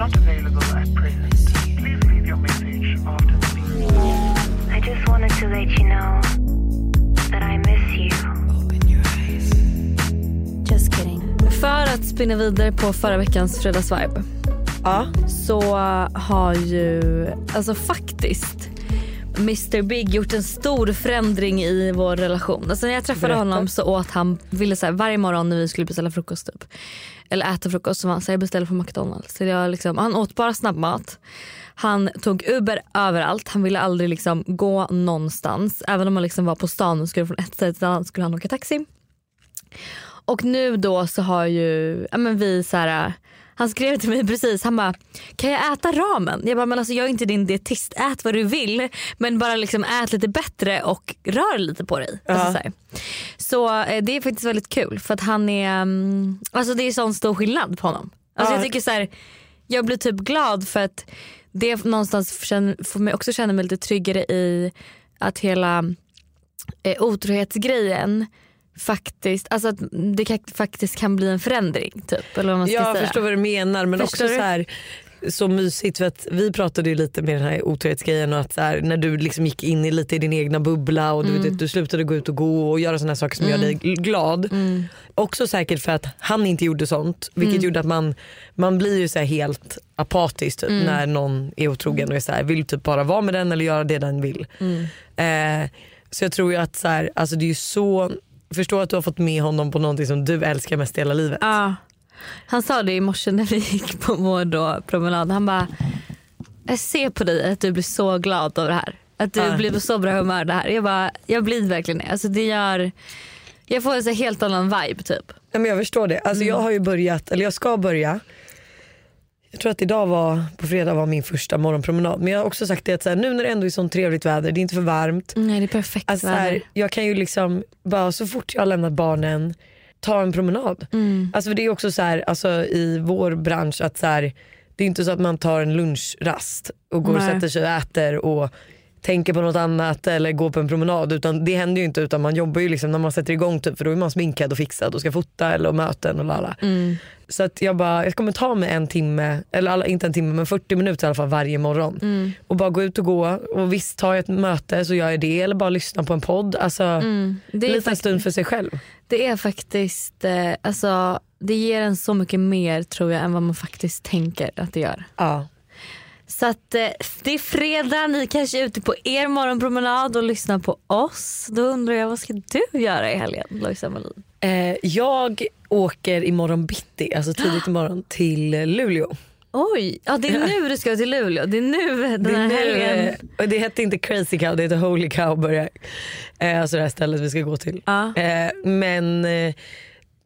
not available at present. Please leave your message after the beep. I just wanted to let you know that I miss you. Just kidding. För att spinna vidare på förra veckans fredagsvibe Ja. så har ju alltså faktiskt Mr Big gjort en stor förändring i vår relation. Alltså när jag träffade Berätta. honom så åt han, ville så här, varje morgon när vi skulle beställa frukost typ. Eller äta frukost så var han så jag beställde från McDonalds. Så jag liksom, han åt bara snabbmat. Han tog Uber överallt. Han ville aldrig liksom gå någonstans. Även om han liksom var på stan och skulle från ett ställe till ett annat skulle han åka taxi. Och nu då så har ju ja, men vi så här. Han skrev till mig precis, han bara kan jag äta ramen? Jag bara men alltså jag är inte din dietist, ät vad du vill men bara liksom ät lite bättre och rör lite på dig. Alltså, så här. så eh, det är faktiskt väldigt kul för att han är, mm, alltså det är sån stor skillnad på honom. Alltså Ja. jag tycker så här, jag blir typ glad för att det någonstans får mig också känna mig lite tryggare i att hela eh, otrohetsgrejen faktiskt, alltså att det kan, faktiskt kan bli en förändring typ. Eller vad man ska Jag säga. förstår vad du menar men Förstår också du? så här så mysigt för att vi pratade ju lite med den här otrohetsgrejen och att så här, när du liksom gick in i lite i din egna bubbla och du, Mm. du slutade gå ut och gå och göra sådana saker som gör dig glad. Mm. Också säkert för att han inte gjorde sånt vilket gjorde att man, man blir ju så helt apatisk typ, Mm. när någon är otrogen och är så här, vill typ bara vara med den eller göra det den vill. Mm. Eh, så jag tror ju att så här, alltså det är ju så, förstå att du har fått med honom på någonting som du älskar mest i hela livet. Ja. Han sa det i morse när vi gick på vår då promenad. Han bara, jag ser på dig att du blir så glad av det här. Att du Ja. blir på så bra humör det här. Jag bara, jag blir verkligen det. Alltså det gör, jag får en så helt annan vibe typ. Ja, men jag förstår det. Alltså, Jag har ju börjat, eller jag ska börja. Jag tror att idag var, på fredag var min första morgonpromenad. Men jag har också sagt det att så här, nu när det ändå är sånt trevligt väder, det är inte för varmt. Nej det är perfekt Alltså, så väder. här, jag kan ju liksom bara så fort jag har lämnat barnen ta en promenad. Mm. Alltså, det är också så här, alltså, i vår bransch att så här, det är inte så att man tar en lunchrast och går och Nej. sätter sig och äter och tänker på något annat eller går på en promenad. Utan det händer ju inte utan man jobbar ju liksom när man sätter igång typ, för då är man sminkad och fixad och ska fota eller och möten och lala. Mm. Så att jag bara, jag kommer ta mig en timme, eller inte en timme men 40 minuter i alla fall varje morgon. Mm. Och bara gå ut och gå och visst tar jag ett möte så gör jag det eller bara lyssna på en podd. Alltså Mm. Det, en är liten fakt- stund för sig själv. det är faktiskt, eh, alltså det ger en så mycket mer tror jag än vad man faktiskt tänker att det gör. Ja. Så att eh, det är fredag, ni kanske är ute på er morgonpromenad och lyssnar på oss. Då undrar jag vad ska du göra i helgen Lojsa Melin? Eh, jag åker imorgon bitti, alltså tidigt imorgon till Luleå. Oj, ja, det är nu du ska till Luleå. Det är nu den Det, är här nu, helgen. och det hette inte Crazy Cow, det heter Holy Cow börjar. Eh, alltså det här stället vi ska gå till. Ja. Eh, men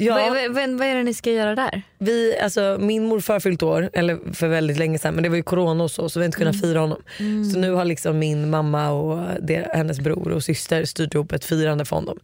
ja, Vad, vad, vad, är det ni ska göra där? vi, alltså, min morfar fyllt år, eller för väldigt länge sedan men det var ju corona och så så vi har inte kunnat fira honom. Så nu har liksom min mamma och det, hennes bror och syster styrt ihop ett firande för honom.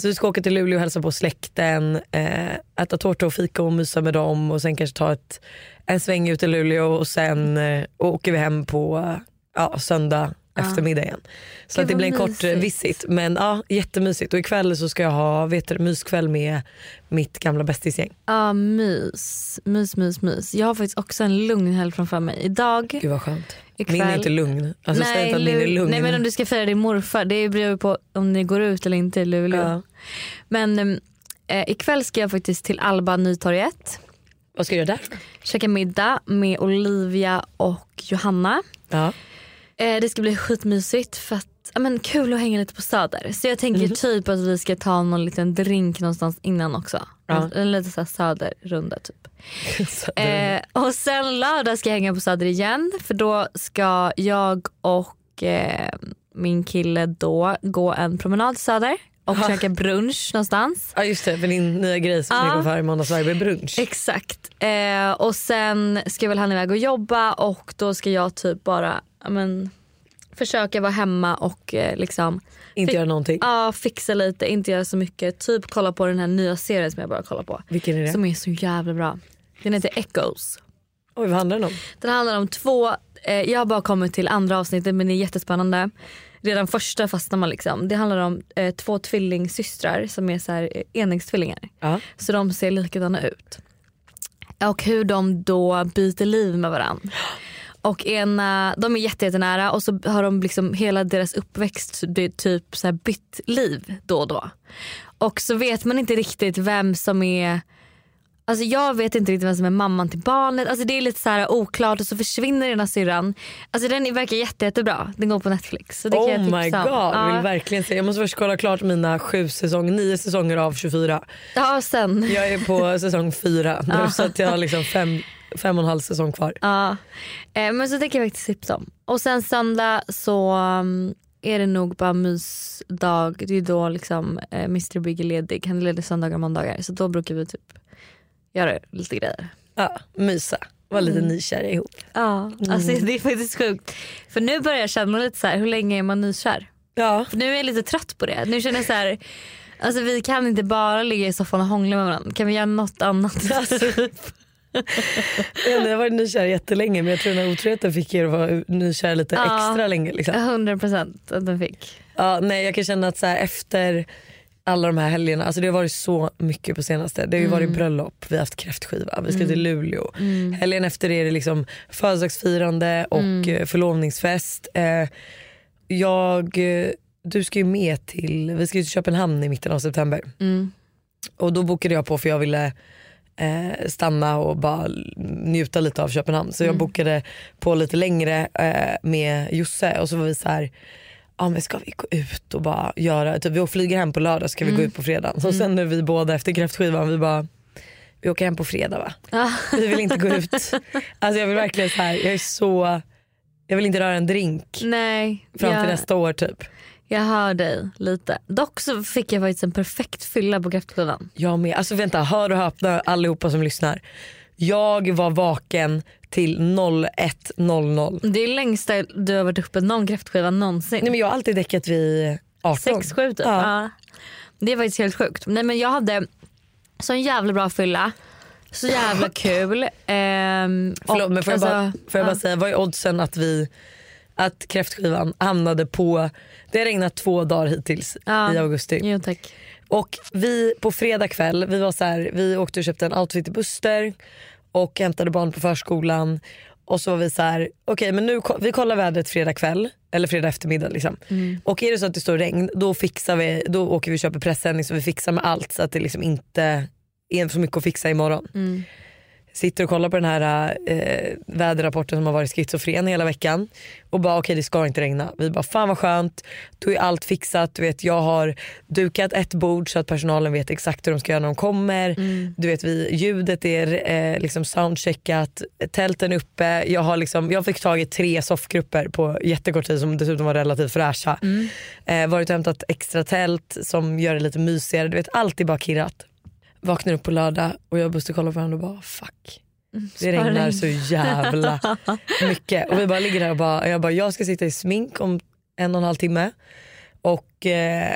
Så vi ska åka till Luleå och hälsa på släkten, eh, äta tårta och fika och mysa med dem och sen kanske ta ett, en sväng ut i Luleå och sen eh, åker vi hem på ja, söndag eftermiddag igen. Så Gud, att det blir en kort eh, mysigt. visit men ja, jättemysigt. Och ikväll så ska jag ha vet du, myskväll med mitt gamla bästisgäng. Ja, mys. Mys, mys, mys. Jag har faktiskt också en lugn helg framför mig. Idag, Gud vad skönt. ikväll. Min är inte lugn. Alltså säg inte att min är Lu- lugn. Nej men om du ska fira din morfar, det beror på om ni går ut eller inte i Luleå. ja. Men eh, ikväll ska jag faktiskt till Alba Nytorget. Vad ska du göra där? Käka middag med Olivia och Johanna. Ja. Eh, det ska bli skitmysigt för att ja, men kul att hänga lite på Söder. Så jag tänker Mhm. typ att vi ska ta någon liten drink någonstans innan också. Ja. En, en lite så här Söderrunda typ. Eh, och sen lördag ska jag hänga på Söder igen för då ska jag och eh, min kille då gå en promenad söder och Ja. käka brunch någonstans. Ja just det, för din nya grej som Ja. ni för i måndagsvibe är brunch. Exakt. Eh, och sen ska väl han iväg och jobba och då ska jag typ bara men, försöka vara hemma och eh, liksom Inte göra någonting. ja, fixa lite, inte göra så mycket. Typ kolla på den här nya serien som jag bara kollar på. Vilken är det? Som är så jävla bra. Den heter Echoes. Oj vad handlar den om? Den handlar om två, eh, jag har bara kommit till andra avsnittet men det är jättespännande. Redan första fastnar man liksom. Det handlar om eh, två tvillingsystrar som är så här, eh, enäggstvillingar. Ja. Så de ser likadana ut. Och hur de då byter liv med varandra. Och ena, de är jätte- jättenära och så har de liksom hela deras uppväxt typ så bytt liv då och då. Och så vet man inte riktigt vem som är Alltså jag vet inte riktigt vem som är mamman till barnet. Alltså det är lite så här oklart och så försvinner ena syrran. Alltså den verkar jätte, jättebra. Den går på Netflix. Så det kan Oh jag tipsa my god, jag vill Ja. verkligen se. Jag måste först kolla klart mina sju säsonger, nio säsonger av 24. ja, sen. Jag är på säsong fyra nu så att jag har liksom fem, fem och en halv säsong kvar. Ja. Eh, men så tänker jag faktiskt tipsa om. Och sen söndag så um, är det nog bara mysdag. Det är då liksom eh, Mr Big är ledig. Han är ledig söndagar och måndagar. Så då brukar vi typ göra lite grejer. Ja, mysa, vara lite nykära ihop. Ja, alltså det är faktiskt sjukt. För nu börjar jag känna lite så här, hur länge är man nykär? Ja, För nu är jag lite trött på det. Nu känner jag så här, alltså vi kan inte bara ligga i soffan och hångla med varandra. Kan vi göra något annat? Alltså, jag har varit nykär jättelänge men jag tror den här otroheten fick er att vara nykär lite Ja. extra länge. Liksom. 100 procent att den fick. Ja, nej, jag kan känna att så här, efter alla de här helgerna, alltså det har varit så mycket på senaste. Det har ju varit bröllop, vi har haft kräftskiva, vi ska till Luleå. Helgen efter är det liksom födelsedagsfirande och eh, förlovningsfest. Eh, jag, du ska ju med till, vi ska ju till Köpenhamn i mitten av september. Mm. Och då bokade jag på för jag ville eh, stanna och bara njuta lite av Köpenhamn. Så jag bokade på lite längre eh, med Josse och så var vi så här ja men ska vi gå ut och bara göra, typ, vi flyger hem på lördag ska vi gå ut på fredag. Så sen nu vi båda efter kräftskivan vi bara vi åker hem på fredag va? Ja. Vi vill inte gå ut. Alltså jag vill verkligen så här, jag är så, jag vill inte röra en drink Nej, fram till jag, nästa år typ. jag hör dig lite. Dock så fick jag faktiskt en perfekt fylla på kräftskivan. Jag med. Alltså vänta, hör och häpna allihopa som lyssnar. Jag var vaken till 01.00. Det är längsta du har varit uppe någon kräftskiva någonsin. Nej men jag har alltid däckat vid 18. 6-7 typ. Ja. Ja. Det är faktiskt helt sjukt. Nej, men jag hade sån jävla bra fylla. Så jävla kul. Ehm, Förlåt men får jag, bara, alltså, får jag bara ja. säga, vad är oddsen att vi att kräftskivan hamnade på, det har regnat två dagar hittills Ja. i augusti. Jo tack. Och vi på fredag kväll, vi var så här, vi åkte och köpte en outfit till Buster och hämtade barn på förskolan. Och så var vi så här, okej men nu vi kollar vädret fredag kväll eller fredag eftermiddag liksom. Och är det så att det står regn då fixar vi, då åker vi och köper pressändning så vi fixar med allt så att det liksom inte är så mycket att fixa imorgon. Mm. Sitter och kollar på den här eh, väderrapporten som har varit schizofren hela veckan och bara okej det ska inte regna. Vi bara fan vad skönt, då är allt fixat. Du vet, jag har dukat ett bord så att personalen vet exakt hur de ska göra när de kommer. Du vet, vi, ljudet är eh, liksom soundcheckat, tälten uppe. Jag, har liksom, jag fick tag i tre soffgrupper på jättekort tid som dessutom var relativt fräscha. Eh, varit och hämtat extra tält som gör det lite mysigare. Du vet, allt är bara kirrat. Vaknar upp på lördag och jag och Buster kollar på varandra och bara fuck. Det regnar regn. så jävla mycket. Och vi bara ligger där och bara, jag bara jag ska sitta i smink om en och en halv timme. Och eh,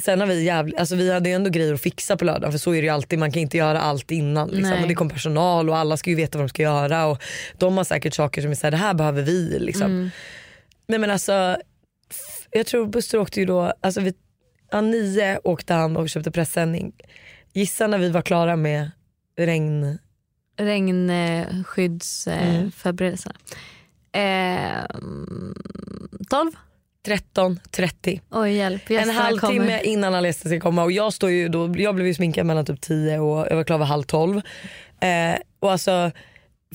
sen har vi jävligt, alltså vi hade ju ändå grejer att fixa på lördagen för så är det ju alltid, man kan inte göra allt innan. Liksom. Och det kom personal och alla ska ju veta vad de ska göra och de har säkert saker som är såhär, det här behöver vi. Liksom. Mm. Nej men alltså, jag tror Buster åkte ju då, alltså vid ja, nio åkte han och köpte pressändning. Gissa när vi var klara med regn Regnskyddsförberedelserna. Eh, 12? 13.30. Oj hjälp. En halvtimme kommer. innan gäster ska komma och jag står ju då, jag blev ju sminkad mellan typ 10 och jag var klar vid halv 12. Eh, och alltså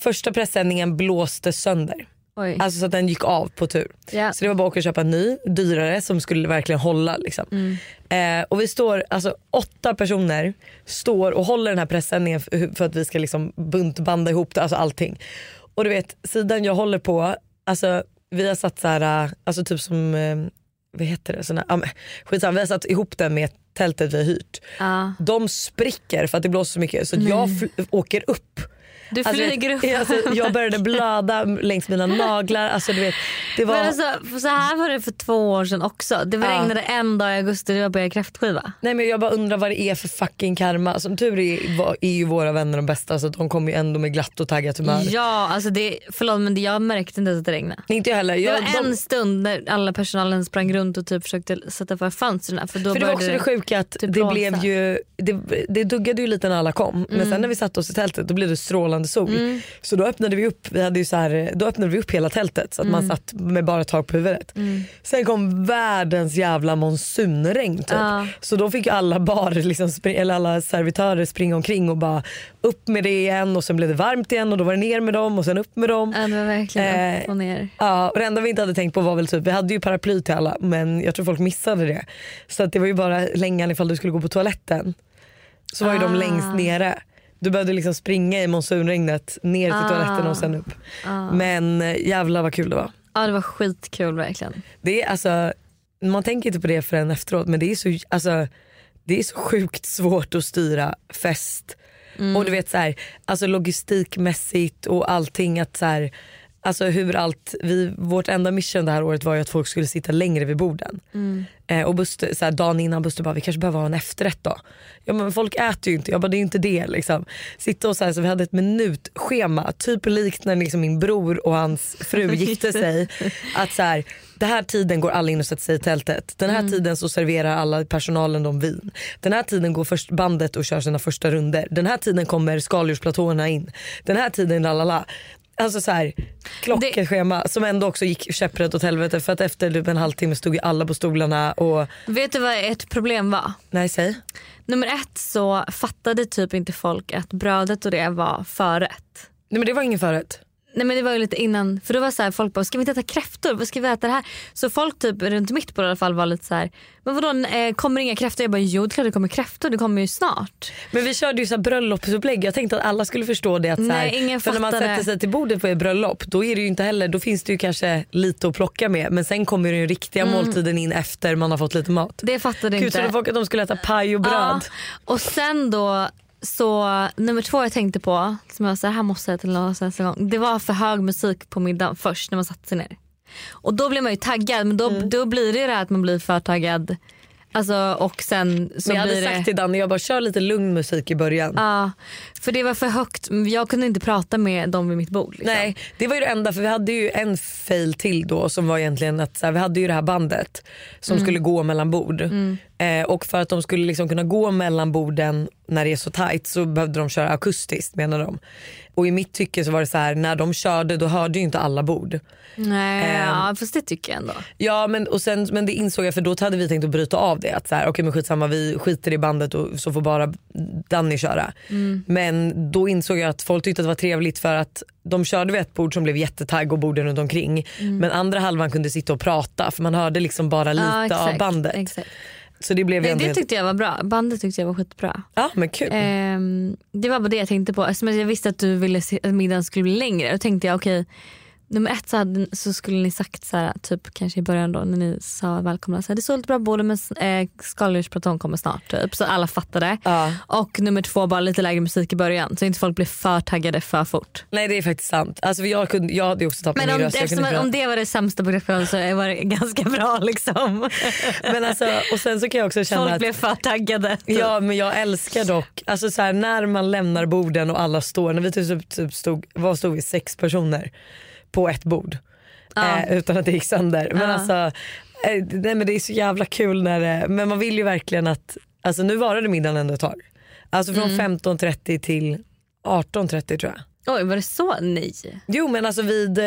första pressändningen blåste sönder. Oj. Alltså så att den gick av på tur. ja. Så det var bara att åka och köpa en ny, dyrare som skulle verkligen hålla. Liksom. Mm. Eh, och vi står, alltså åtta personer står och håller den här pressändningen för, för att vi ska liksom buntbanda ihop det, alltså allting. Och du vet sidan jag håller på, alltså vi har satt så här, äh, alltså typ som, eh, vad heter det, såna, ah, skitsamma, vi har satt ihop den med tältet vi har hyrt. Ja. De spricker för att det blåser så mycket så jag åker upp. Du Alltså, flyger upp. Alltså, jag började blöda längs mina naglar. Alltså, du vet, det var... Men alltså, så här var det för två år sedan också. Det Ja. regnade en dag i augusti det var på er kräftskiva. Nej men jag bara undrar vad det är för fucking karma. Som tur är, var- är ju våra vänner de bästa så de kommer ju ändå med glatt och taggat humör. Ja, alltså det, förlåt men det- jag märkte inte att det regnade. Inte jag heller. Det Jag, var de, en stund när alla personalen sprang runt och typ försökte sätta för fönstren. För, då för det var också började det sjuka att typ det blåsa. blev ju, det, det duggade ju lite när alla kom. Men Mm. sen när vi satte oss i tältet då blev det strålande strålande sol. Mm. Så då öppnade vi upp, vi hade ju så här, då öppnade vi upp hela tältet så att Mm. man satt med bara tak på huvudet. Sen kom världens jävla monsunregn typ. Ja. Så då fick alla bar, liksom, eller alla servitörer springa omkring och bara upp med det igen och sen blev det varmt igen och då var det ner med dem och sen upp med dem. Ja, det var verkligen Eh, upp och ner. Ja, och det enda vi inte hade tänkt på var väl typ, vi hade ju paraply till alla men jag tror folk missade det. Så att det var ju bara längan ifall du skulle gå på toaletten. Så var ju de Ah. längst nere. Du behövde liksom springa i monsunregnet ner till Ah. toaletten och sen upp. Men eh, jävlar vad kul det var. Ja det var skitkul verkligen. Det är alltså, man tänker inte på det förrän efteråt men det är så, alltså, det är så sjukt svårt att styra fest. Och du vet så här, alltså logistikmässigt och allting att så här, Alltså hur allt, vi, vårt enda mission det här året var ju att folk skulle sitta längre vid borden. Eh, och Buster, så här, dagen innan Buster bara vi kanske behöver ha en efterrätt då. Ja men folk äter ju inte, jag bara det är ju inte det liksom. Sitta och så, här, så vi hade ett minutschema, typ likt när liksom min bror och hans fru gifte sig. Att så här, den här tiden går alla in och sätter sig i tältet. Den här tiden så serverar alla personalen dem vin. Den här tiden går först bandet och kör sina första runder. Den här tiden kommer skaldjursplatåerna in. Den här tiden lalala. Alltså så här, klockrent schema som ändå också gick käpprätt åt helvete för att efter typ en halvtimme stod ju alla på stolarna och Vet du vad ett problem var? nej säg. Nummer ett så fattade typ inte folk att brödet och det var förrätt. Nej men det var ingen förrätt. Nej men det var ju lite innan, för då var så här, folk bara ska vi inte äta kräftor? Vad ska vi äta det här? Så folk typ runt mitt bord i alla fall var lite så här, men vadå eh, kommer inga kräftor? Jag bara jo det klart det kommer kräftor, det kommer ju snart. Men vi körde ju så här bröllopsupplägg. Jag tänkte att alla skulle förstå det. Att så här, Nej, ingen för när man sätter det. sig till bordet på ett bröllop då är det ju inte heller, då finns det ju kanske lite att plocka med. Men sen kommer den riktiga måltiden in efter man har fått lite mat. Det fattade Gud inte. trodde folk att de skulle äta paj och bröd. Ja, och sen då så nummer två jag tänkte på, som jag så här, måste jag till nästa gång. Det var för hög musik på middagen först när man satte sig ner. Och då blir man ju taggad men då, Mm. då blir det det här att man blir för taggad. Alltså, och sen så jag hade blir sagt det... till Danny, jag bara kör lite lugn musik i början. Ja, för det var för högt. Jag kunde inte prata med dem vid mitt bord. Liksom. Nej det var ju det enda för vi hade ju en fail till då som var egentligen att så här, vi hade ju det här bandet som Mm. skulle gå mellan bord. Eh, och för att de skulle liksom kunna gå mellan borden när det är så tight så behövde de köra akustiskt menar de. Och i mitt tycke så var det så här när de körde då hörde ju inte alla bord. Nej, Ehm. ja, fast det tycker jag ändå. Ja men, och sen, men det insåg jag för då hade vi tänkt att bryta av det. Att så här, okej men skitsamma vi skiter i bandet och så får bara Danny köra. Men då insåg jag att folk tyckte att det var trevligt för att de körde vid ett bord som blev jättetagg och borden runt omkring. Men andra halvan kunde sitta och prata för man hörde liksom bara lite ja, exakt, av bandet. Exakt. Så det blev ju Det, tyckte jag var bra. Bandet tyckte jag var skitbra. Ja men kul. Ehm, det var bara det jag tänkte på. Eftersom jag visste att du ville se, att middagen skulle bli längre. Då tänkte jag okej, nummer ett så, hade, så skulle ni sagt så här, typ kanske i början då när ni sa välkomna. Så här, det står lite bra både men eh, skaldjursplaton kommer snart. Typ, så alla fattade. Ja. Och nummer två bara lite lägre musik i början så inte folk blir för taggade för fort. Nej det är faktiskt sant. Alltså, jag, kunde, jag hade också tappat Men min om, röst. Eftersom, kunde om det var det sämsta på Grepphöl så var det ganska bra liksom. Men alltså, och sen så kan jag också känna Folk att blev för taggade. typ. Ja men jag älskar dock, alltså så här, när man lämnar borden och alla står, när vi typ, typ stod, vad stod vi, sex personer på ett bord. Ja. Eh, utan att det gick sönder. Men Ja. alltså, eh, nej, men det är så jävla kul när det, men man vill ju verkligen att, alltså nu varade middagen ändå ett tag. Alltså från Mm. 15.30 till 18.30 tror jag. Oj var det så? Nej. Jo men alltså vid, eh,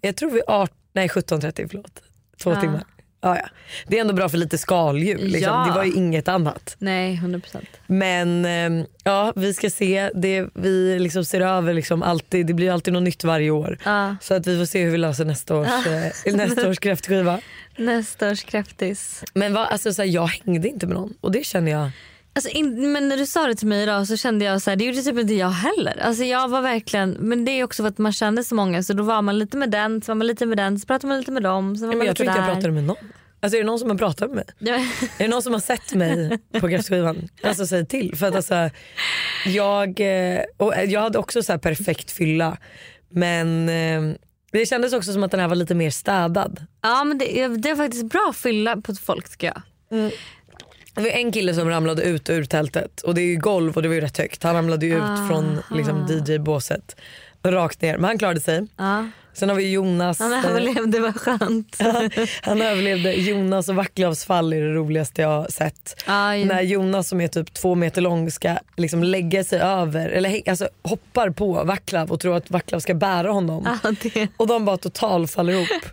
jag tror vid 18, nej 17.30 förlåt. Två Ja. timmar. Ja, ja. Det är ändå bra för lite skaldjur. Liksom. Ja. Det var ju inget annat. Nej 100%. Men ehm, ja, vi ska se. Det, vi liksom ser över liksom alltid. Det blir alltid något nytt varje år. Ja. Så att vi får se hur vi löser nästa års, eh, nästa års kräftskiva. Nästa års kräftis. Men vad, alltså, så här, jag hängde inte med någon och det känner jag. Alltså, in, men när du sa det till mig idag så kände jag så här, det gjorde typ inte jag heller. Alltså, jag var verkligen, men det är också för att man kände så många så då var man lite med den, så var man lite med den, så pratade man lite med dem. Så var Men man jag tror inte jag pratade med någon. Alltså, är det någon som har pratat med mig? Ja, Är det någon som har sett mig på kräftskivan? Alltså säg till. För att alltså, jag, eh, och jag hade också så här perfekt fylla. Men eh, det kändes också som att den här var lite mer städad. ja men det, det är faktiskt bra fylla på folk tycker jag. Det var en kille som ramlade ut ur tältet och det är ju golv och det var ju rätt högt. Han ramlade ju ut Aha. från liksom, DJ-båset. rakt ner. Men han klarade sig. Ja. Sen har vi Jonas. Han eh, överlevde, vad skönt. Han överlevde. Jonas och Wacklavs fall är det roligaste jag har sett. Ja, ju. När Jonas som är typ två meter lång ska liksom lägga sig över, eller alltså, hoppar på Vaclav och tror att Vaclav ska bära honom. Ja, det. Och de bara total faller ihop.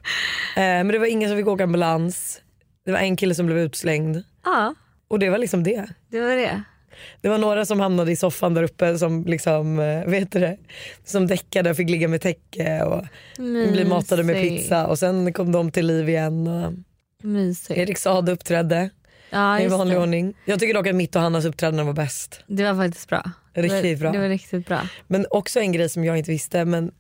eh, men det var ingen som fick åka ambulans. Det var en kille som blev utslängd. ja, Och det var liksom det. det var det. Det var några som hamnade i soffan där uppe som liksom, eh, vet du det, som däckade och fick ligga med täcke och bli matade med pizza och sen kom de till liv igen. Och Mysigt. Erik Saade uppträdde Ja, i vanlig det. ordning. Jag tycker dock att mitt och Hannas uppträdande var bäst. det var faktiskt bra. Riktigt bra. Det var riktigt bra. Men också en grej som jag inte visste, men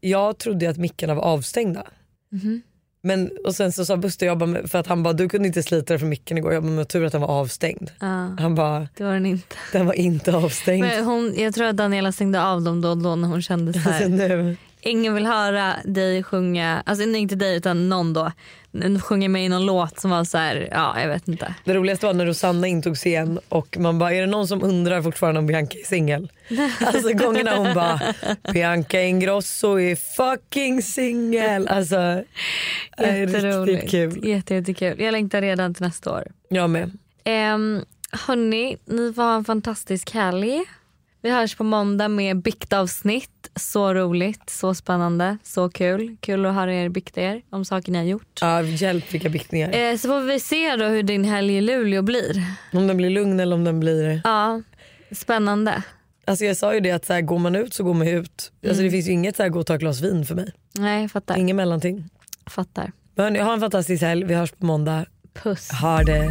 jag trodde att mickarna var avstängda. Mhm. Men, och sen så sa Buster, jag bara, för att han bara du kunde inte slita dig från micken igår, jag bara, men tur att den var avstängd. Ja, Han bara, det var den inte. den var inte avstängd. Men hon, jag tror att Daniela stängde av dem då och då när hon kände så här. nu, Ingen vill höra dig sjunga, alltså inte dig utan någon då, sjunga med i någon låt som var så här, ja jag vet inte. det roligaste var när Rosanna intog scen och man bara, är det någon som undrar fortfarande om Bianca är singel? Alltså gångerna hon bara, Bianca Ingrosso är fucking singel. Alltså, är riktigt Jätteroligt. kul. Jätte, jättekul. Jag längtar redan till nästa år. Jag med. Um, hörni, ni får ha en fantastisk helg. Vi hörs på måndag med biktavsnitt. Så roligt, så spännande, så kul. Kul att höra er bikta er om saker ni har gjort. Ja, hjälp vilka biktningar. Eh, så får vi se då hur din helg i Luleå blir. Om den blir lugn eller om den blir... Ja, spännande. Alltså jag sa ju det att så här, går man ut så går man ut. Alltså det finns ju inget så här, gå och ta ett glas vin för mig. Nej, jag fattar. Inget mellanting. fattar. Men hörni, ha en fantastisk helg. Vi hörs på måndag. Puss. Ha det.